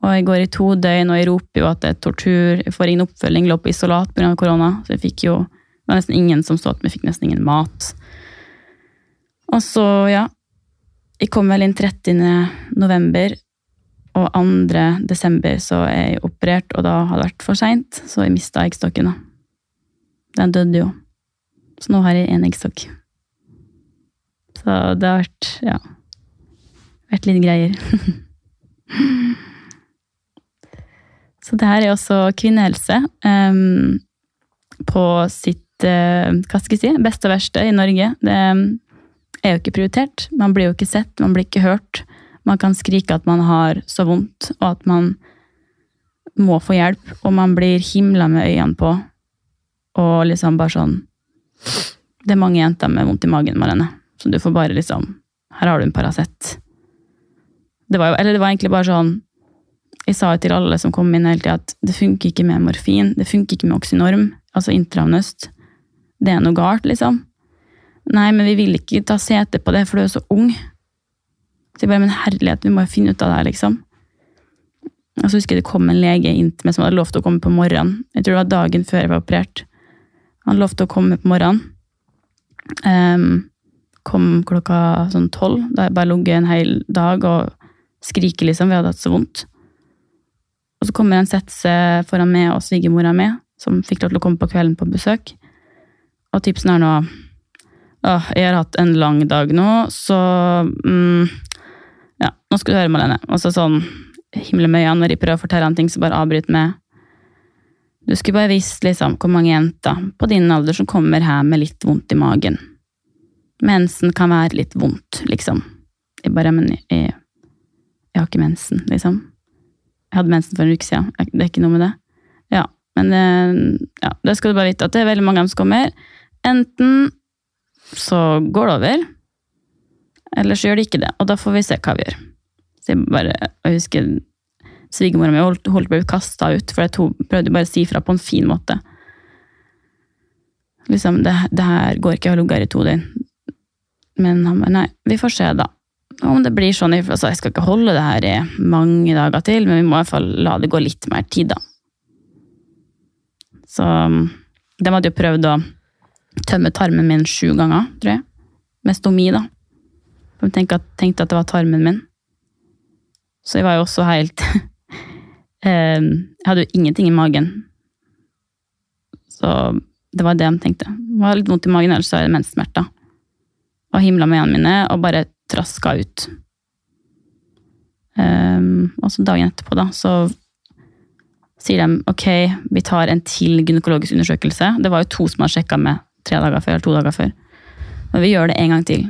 Og jeg går i to døgn, og jeg roper jo at det er tortur. Jeg får ingen oppfølging, lå på isolat pga. korona. Så jeg fikk jo Det var nesten ingen som så at vi fikk nesten ingen mat. Og så, ja Jeg kom vel inn 30. november, og 2. desember så er jeg operert, og da har det vært for seint, så jeg mista eggstokken. Den døde jo. Så nå har jeg én eggstokk. Så det har vært, ja Vært litt greier. Så det her er også kvinnehelse um, på sitt uh, hva skal jeg si, beste og verste i Norge. Det er jo ikke prioritert. Man blir jo ikke sett, man blir ikke hørt. Man kan skrike at man har så vondt, og at man må få hjelp, og man blir himla med øynene på. Og liksom bare sånn Det er mange jenter med vondt i magen, Marlene. Så du får bare liksom Her har du en Paracet. Det var jo, eller det var egentlig bare sånn jeg sa jo til alle som kom inn hele tida at det funker ikke med morfin, det funker ikke med Oxynorm, altså intravenøst. Det er noe galt, liksom. Nei, men vi vil ikke ta sete på det, for du er så ung. Så jeg bare, men herlighet, vi må jo finne ut av det her, liksom. Og så husker jeg det kom en lege inn til meg som hadde lovt å komme på morgenen. Jeg tror det var dagen før jeg var operert. Han lovte å komme på morgenen. Um, kom klokka sånn tolv, da jeg bare ligget en hel dag og skriker, liksom. Vi hadde hatt så vondt. Og så kommer en setse foran meg og svigermora mi, som fikk lov til å komme på kvelden på besøk. Og tipsen er nå Åh, jeg har hatt en lang dag nå, så mm, Ja, nå skal du høre, Malene. Og så sånn himle med øynene når de prøver å fortelle han ting, så bare avbryt med Du skulle bare visst liksom hvor mange jenter på din alder som kommer her med litt vondt i magen. Mensen kan være litt vondt, liksom. Jeg bare, men jeg, jeg har ikke mensen, liksom. Jeg hadde mensen for en uke siden. Det er ikke noe med det. Ja, men eh, ja, det skal du bare vite, at det er veldig mange som kommer. Enten så går det over, eller så gjør det ikke det. Og da får vi se hva vi gjør. Så jeg bare, jeg husker svigermora mi holdt, holdt på å bli kasta ut, for jeg prøvde bare å si fra på en fin måte. Liksom, det, det her går ikke, jeg har ligget her i to døgn. Men han bare, nei, vi får se da. Om det blir sånn, altså jeg skal ikke holde det her i mange dager til, men vi må i hvert fall la det gå litt mer tid da. Så de hadde jo prøvd å tømme tarmen min sju ganger, tror jeg. Med stomi, da. For de tenkte at, tenkte at det var tarmen min. Så jeg var jo også helt eh, Jeg hadde jo ingenting i magen. Så det var det de tenkte. Jeg var litt vondt i magen, ellers så er det menssmerter. Og himla med øynene mine og bare traska ut. Um, og så dagen etterpå, da, så sier de ok, vi tar en til gynekologisk undersøkelse. Det var jo to som hadde sjekka med tre dager før, eller to dager før. Men vi gjør det en gang til.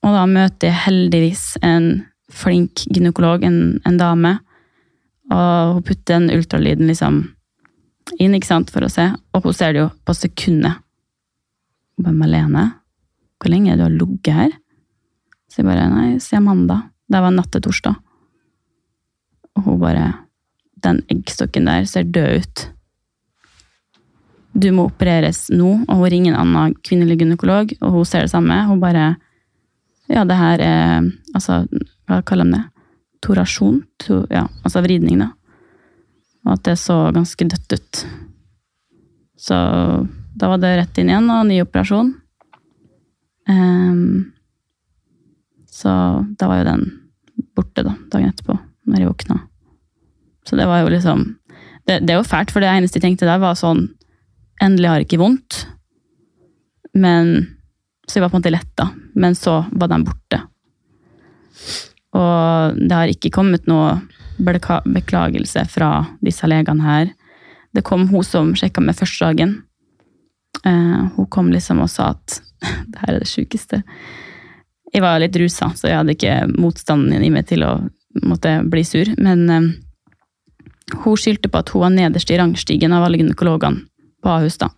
Og da møter jeg heldigvis en flink gynekolog, en, en dame. Og hun putter den ultralyden liksom inn, ikke sant, for å se. Og hun ser det jo på sekundet. Hun bare, Malene, hvor lenge er det du har ligget her? Så jeg bare, nei, siden mandag. Det var natt til torsdag. Og hun bare, den eggstokken der ser død ut. Du må opereres nå, og hun ringer en annen kvinnelig gynekolog, og hun ser det samme. Hun bare Ja, det her er Altså, hva kaller de det? Torasjon? To, ja, altså vridning, da. Og at det så ganske dødt ut. Så da var det rett inn igjen, og ny operasjon. Um, så da var jo den borte da, dagen etterpå, når jeg våkna. Så det var jo liksom Det, det er jo fælt, for det eneste jeg tenkte der, var sånn Endelig har jeg ikke vondt. Men Så jeg var på en måte letta. Men så var den borte. Og det har ikke kommet noe beklagelse fra disse legene her. Det kom hun som sjekka med første dagen. Uh, hun kom liksom og sa at det her er det sjukeste. Jeg var litt rusa, så jeg hadde ikke motstanden i meg til å måtte bli sur. Men uh, hun skyldte på at hun var nederst i rangstigen av alle gynekologene på Ahus. da.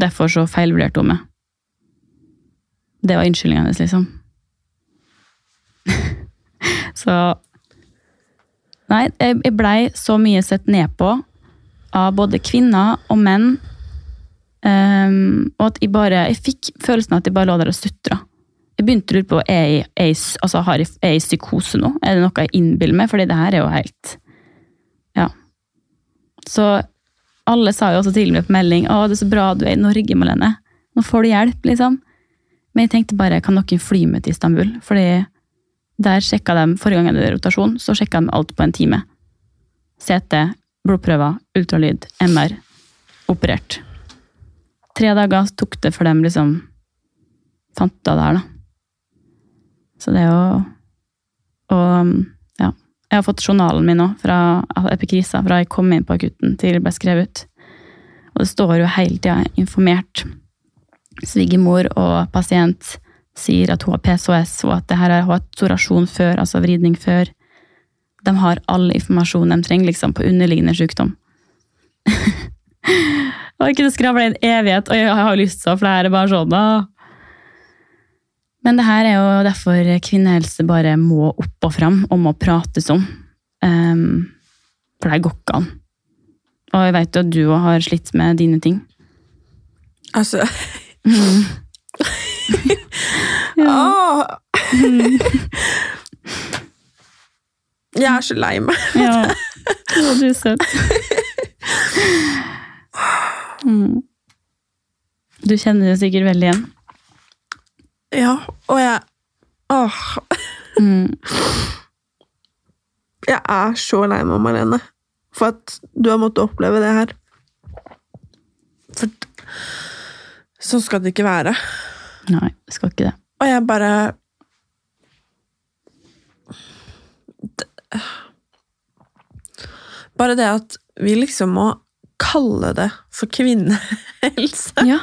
Derfor så feilvurderte hun meg. Det var unnskyldninga hennes, liksom. så Nei, jeg blei så mye sett ned på av både kvinner og menn. Um, og at jeg bare Jeg fikk følelsen av at jeg bare lå der og sutra. Jeg begynte å lure på er jeg, jeg, altså, jeg, er jeg psykose nå. Er det noe jeg innbiller meg? Fordi det her er jo helt Ja. Så alle sa jo også til meg på melding å, det er så bra du er i Norge, Malene. Nå får du hjelp, liksom. Men jeg tenkte bare, kan noen fly med til Istanbul? Fordi der sjekka de, forrige gang jeg hadde rotasjon, så sjekka de alt på en time. CT, blodprøver, ultralyd, MR, operert. Tre dager tok det for dem liksom fant det der, da. Så det er jo Og ja. Jeg har fått journalen min nå fra epikrisa, fra jeg kom inn på akutten til jeg ble skrevet ut. Og det står jo hele tida informert. Svigermor og pasient sier at hun har PCOS, og at det her er, har hatt torasjon før, altså vridning før. De har all informasjon de trenger liksom, på underliggende sykdom. og jeg kunne skravle i en evighet, og jeg har lyst til å flere bare sånn. Men det her er jo derfor kvinnehelse bare må opp og fram, og må prates om. Um, for det går ikke an. Og jeg vet jo at du òg har slitt med dine ting. Altså Åh. Jeg er så lei meg. Ja. Å, du er søt. Mm. Du kjenner det sikkert veldig igjen. Ja, og jeg Åh. Mm. Jeg er så lei meg, Marlene, for at du har måttet oppleve det her. Sånn skal det ikke være. Nei, det skal ikke det. Og jeg bare Bare det at vi liksom må kalle det for kvinnehelse. Ja.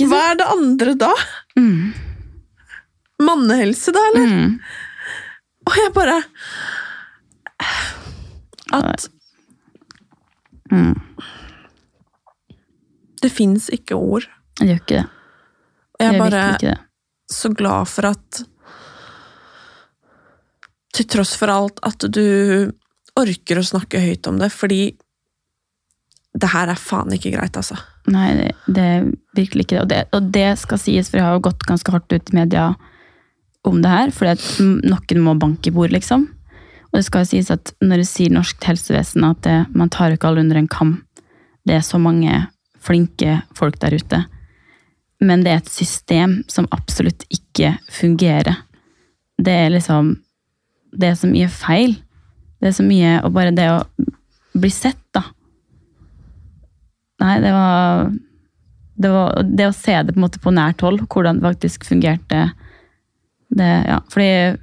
Hva er det andre da? Mm. Mannehelse, da, eller? Mm. Og jeg bare At Mm. Det fins ikke ord. Det gjør ikke det. Det jeg er bare det. så glad for at Til tross for alt, at du orker å snakke høyt om det, fordi det her er faen ikke greit, altså. Nei, det, det er virkelig ikke det. Og, det. og det skal sies, for jeg har jo gått ganske hardt ut i media om det her, fordi at noen må banke i bord, liksom. Og det skal sies at når det sier norsk helsevesen, at det, man tar ikke alle under en kam. Det er så mange flinke folk der ute. Men det er et system som absolutt ikke fungerer. Det er liksom Det er så mye feil. Det er så mye Og bare det å bli sett, da. Nei, det var det, var det å se det på på nært hold, hvordan det faktisk fungerte det, ja, fordi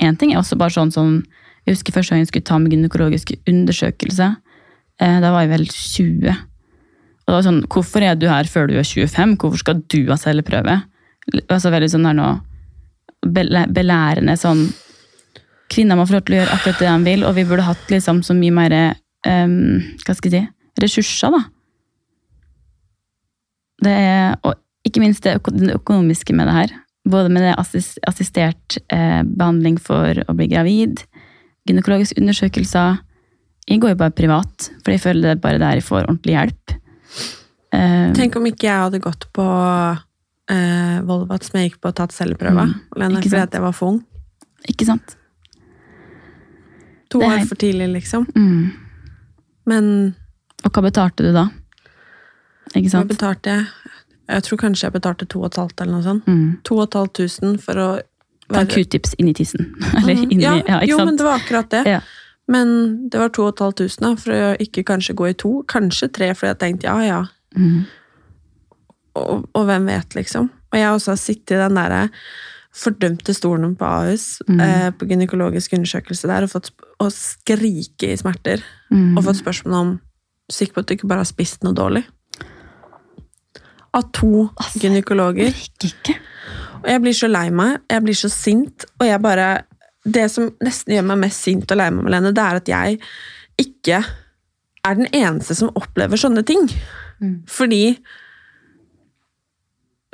En ting er også bare sånn som Jeg husker første gang jeg skulle ta med gynekologisk undersøkelse. Eh, da var jeg vel 20. Og det var sånn, Hvorfor er du her før du er 25? Hvorfor skal du ha celleprøve? Altså veldig sånn her nå, belærende sånn Kvinner må få lov til å gjøre akkurat det de vil, og vi burde hatt liksom så mye mer um, hva skal jeg si, ressurser, da. Det er, og ikke minst det, det økonomiske med det her. Både med det assis, assistert eh, behandling for å bli gravid, gynekologiske undersøkelser. Jeg går jo bare privat, for jeg føler det bare der jeg får ordentlig hjelp. Eh, Tenk om ikke jeg hadde gått på uh, Volvat som jeg gikk på og tatt celleprøva, Mm, fordi sant. at jeg var for ung. ikke sant? To år for tidlig, liksom. Mm. Men Og hva betalte du da? Ikke hva betalte jeg? Jeg tror kanskje jeg betalte 2500 eller noe sånt. Mm. 2500 for å Ta q-tips inn i tissen. Eller inni, ja, ja, ikke jo, sant? men det var akkurat det. Ja. Men det var 2500 da, for å ikke kanskje gå i to. Kanskje tre, fordi jeg tenkte ja, ja. Mm. Og, og hvem vet, liksom. Og jeg også har sittet i den derre fordømte stolen på Ahus Mm. eh, på gynekologisk undersøkelse der og fått og skrike i smerter. Mm. Og fått spørsmål om Sikker på at du ikke bare har spist noe dårlig? Av to Altså, gynekologer. Jeg. Og jeg blir så lei meg, jeg blir så sint, og jeg bare Det som nesten gjør meg mest sint og lei meg, Malene, det er at jeg ikke er den eneste som opplever sånne ting. Mm. Fordi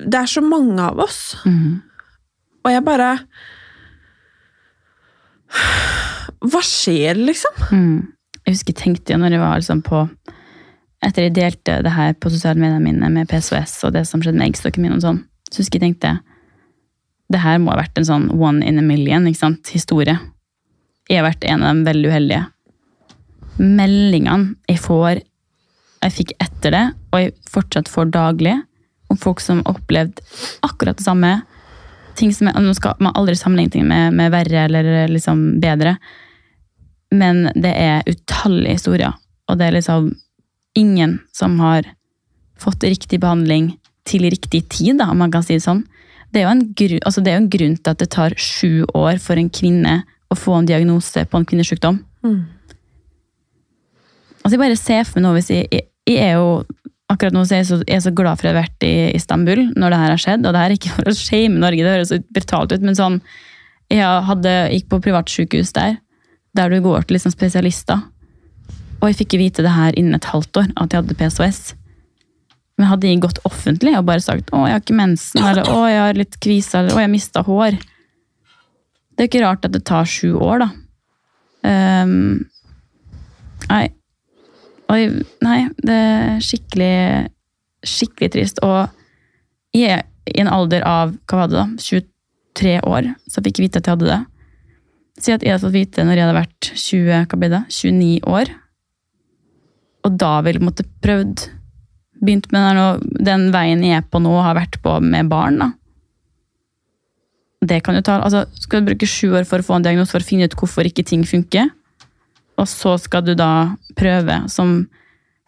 det er så mange av oss. Mm. Og jeg bare Hva skjer, liksom? Mm. Jeg husker jeg tenkte jo når jeg var liksom på Etter jeg delte det her på sosiale medier mine med PSOS og det som skjedde med eggstokken min, og sånn, så husker jeg tenkte det her må ha vært en sånn one in a million historie. Jeg har vært en av de veldig uheldige. Meldingene jeg får, jeg fikk etter det, og jeg fortsatt får daglig, om folk som har opplevd akkurat det samme. Ting som jeg, Nå skal man aldri sammenligne ting med, med verre eller liksom bedre, men det er utallige historier, og det er liksom ingen som har fått riktig behandling til riktig tid, da, om man kan si det sånn. Det er, jo en gru, altså det er jo en grunn til at det tar sju år for en kvinne å få en diagnose på en kvinnesykdom. Mm. Altså jeg bare ser for meg nå hvis jeg, jeg, jeg er jo akkurat nå så er jeg, så, jeg er så glad for å ha vært i Istanbul når det her har skjedd, og det her er ikke for å shame Norge, det høres så brutalt ut, men sånn, jeg hadde, gikk på privatsykehus der, der du går til liksom spesialister, og jeg fikk vite det her innen et halvt år, at jeg hadde PSOS. Men hadde jeg gått offentlig og bare sagt 'Å, jeg har ikke mensen', eller 'Å, jeg har litt kvise', eller 'Å, jeg mista hår'. Det er ikke rart at det tar sju år, da. Um, nei. Nei, det er skikkelig, skikkelig trist. Og jeg er i en alder av hva var det da, 23 år, så fikk jeg vite at jeg hadde det. Si at jeg hadde fått vite når jeg hadde vært 20, hva ble det, 29 år. Og da ville jeg måtte prøvd begynt med den, den veien jeg er på nå, og har vært på med barn. da. Det kan jo ta, altså Skal du bruke sju år for å få en diagnose for å finne ut hvorfor ikke ting funker, og så skal du da prøve som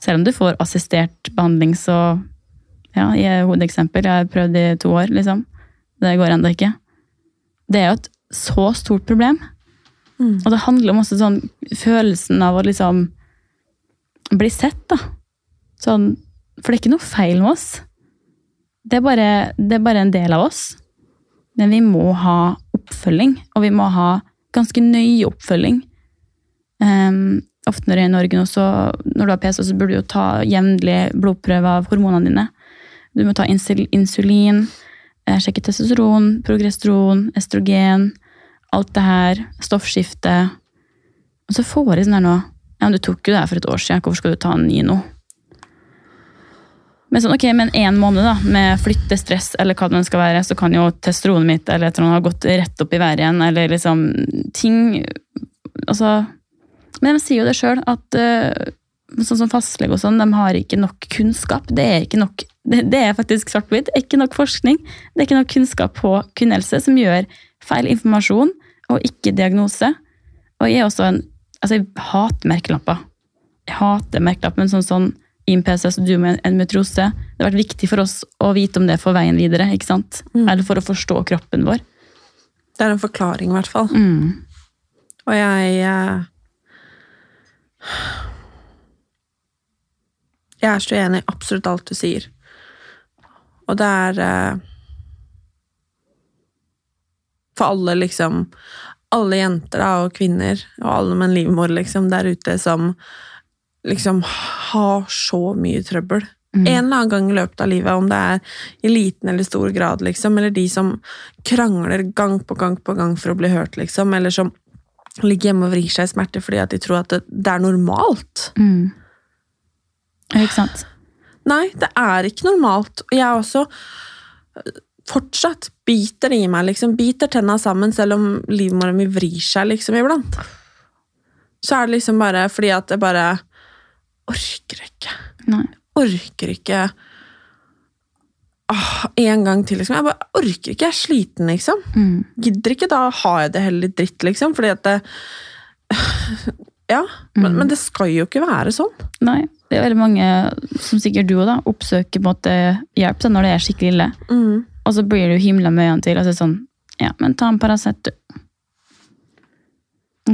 Selv om du får assistert behandling, så Ja, jeg er hodeeksempel. Jeg har prøvd i to år, liksom. Det går ennå ikke. Det er jo et så stort problem. Og det handler om også sånn følelsen av å liksom bli sett, da. Sånn, for det er ikke noe feil med oss. Det er, bare, det er bare en del av oss. Men vi må ha oppfølging, og vi må ha ganske nøye oppfølging. Um, ofte når du er i Norge nå, så når du har PC, så burde du jo ta jevnlig blodprøve av hormonene dine. Du må ta insulin, eh, sjekke testosteron, progesteron, estrogen, alt det her, stoffskifte. Og så får jeg sånn her nå Ja, men du tok jo det her for et år siden, hvorfor skal du ta en ny nå? Men sånn, ok, men en måned da, med flyttestress eller hva det skal være, så kan jo testosteronet mitt eller et eller annet ha gått rett opp i været igjen, eller liksom ting Altså Men de sier jo det sjøl, at eh, sånn som fastlege og sånn, de har ikke nok kunnskap. Det er ikke nok det, er faktisk svart-hvitt. Ikke nok forskning. Det er ikke nok kunnskap på kvinnehelse som gjør feil informasjon og ikke diagnose. Og jeg er også en Altså, jeg hater merkelapper. Jeg hater merkelapper, men sånn sånn IMPCS og du med endometriose. Det har vært viktig for oss å vite om det for veien videre, ikke sant? Eller for å forstå kroppen vår. Det er en forklaring, i hvert fall. Mm. Og jeg eh, Jeg er så enig i absolutt alt du sier. Og det er eh, For alle, liksom Alle jenter da, og kvinner, og alle med en livmor liksom, der ute som liksom har så mye trøbbel. En eller annen gang i løpet av livet, om det er i liten eller stor grad, liksom, eller de som krangler gang på gang på gang for å bli hørt, liksom, eller som ligger hjemme og vrir seg i smerte fordi at de tror at det, det er normalt. Mm. Ikke sant? Nei, det er ikke normalt. Jeg også øh, fortsatt biter i meg, liksom. Biter tenna sammen selv om livmoren min vrir seg, liksom, iblant. Så er det liksom bare fordi at det bare orker ikke. Nei. Orker ikke åh, en gang til, liksom. Jeg bare orker ikke, jeg er sliten, liksom. Mm. Gidder ikke, da har jeg det heller litt dritt, liksom. Fordi at det Ja, men, Mm. men det skal jo ikke være sånn. Nei, det er veldig mange, som sikkert du òg, oppsøker på en måte hjelp da, når det er skikkelig ille. Mm. Og så blir du himla med øynene til. Altså sånn, ja, men ta en Paracet, du.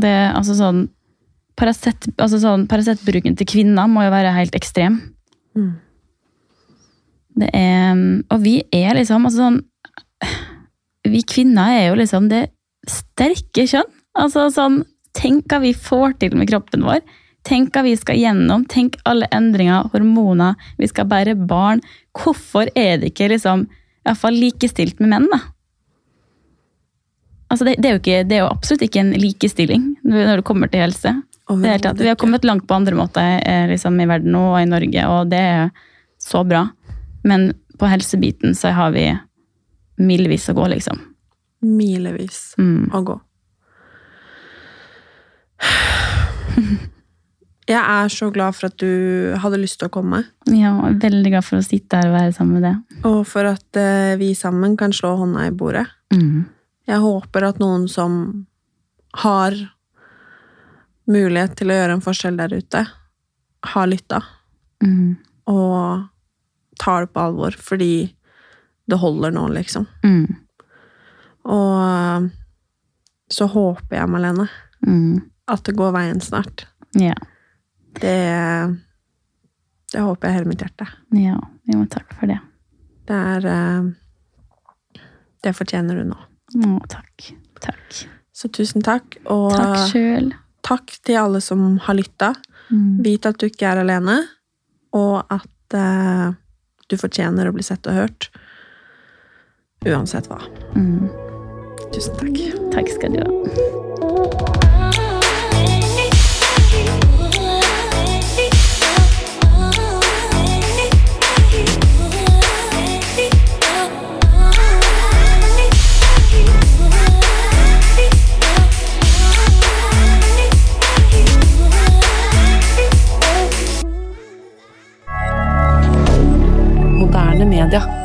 Det er altså sånn Paracet, altså sånn, Paracet-bruken til kvinner må jo være helt ekstrem. Mm. Det er Og vi er liksom altså sånn Vi kvinner er jo liksom det sterke kjønn. Altså sånn Tenk hva vi får til med kroppen vår. Tenk hva vi skal gjennom. Tenk alle endringer, hormoner. Vi skal bære barn. Hvorfor er det ikke liksom i hvert fall likestilt med menn, da? Altså det, det, er jo ikke, det er jo absolutt ikke en likestilling når det kommer til helse. Det tatt. Vi har kommet langt på andre måter eh, liksom, i verden nå og i Norge, og det er så bra. Men på helsebiten så har vi milevis å gå, liksom. Milevis Mm. å gå. Jeg er så glad for at du hadde lyst til å komme, Ja, er veldig glad for å sitte her og være sammen med deg. og for at eh, vi sammen kan slå hånda i bordet. Mm. Jeg håper at noen som har mulighet til å gjøre en forskjell der ute, har lytta Mm. og tar det på alvor, fordi det holder nå, liksom. Mm. Og så håper jeg, Malene, Mm. at det går veien snart. Ja. Det, det håper jeg hele mitt hjerte. ja. Jo, takk for det. Det er eh, Det fortjener du nå. Å, takk. Takk. Så tusen takk. Og Takk sjøl. Takk til alle som har lytta. Mm. Vit at du ikke er alene, og at eh, du fortjener å bli sett og hørt. Uansett hva. Mm. Tusen takk. Takk skal du ha. Moderne media.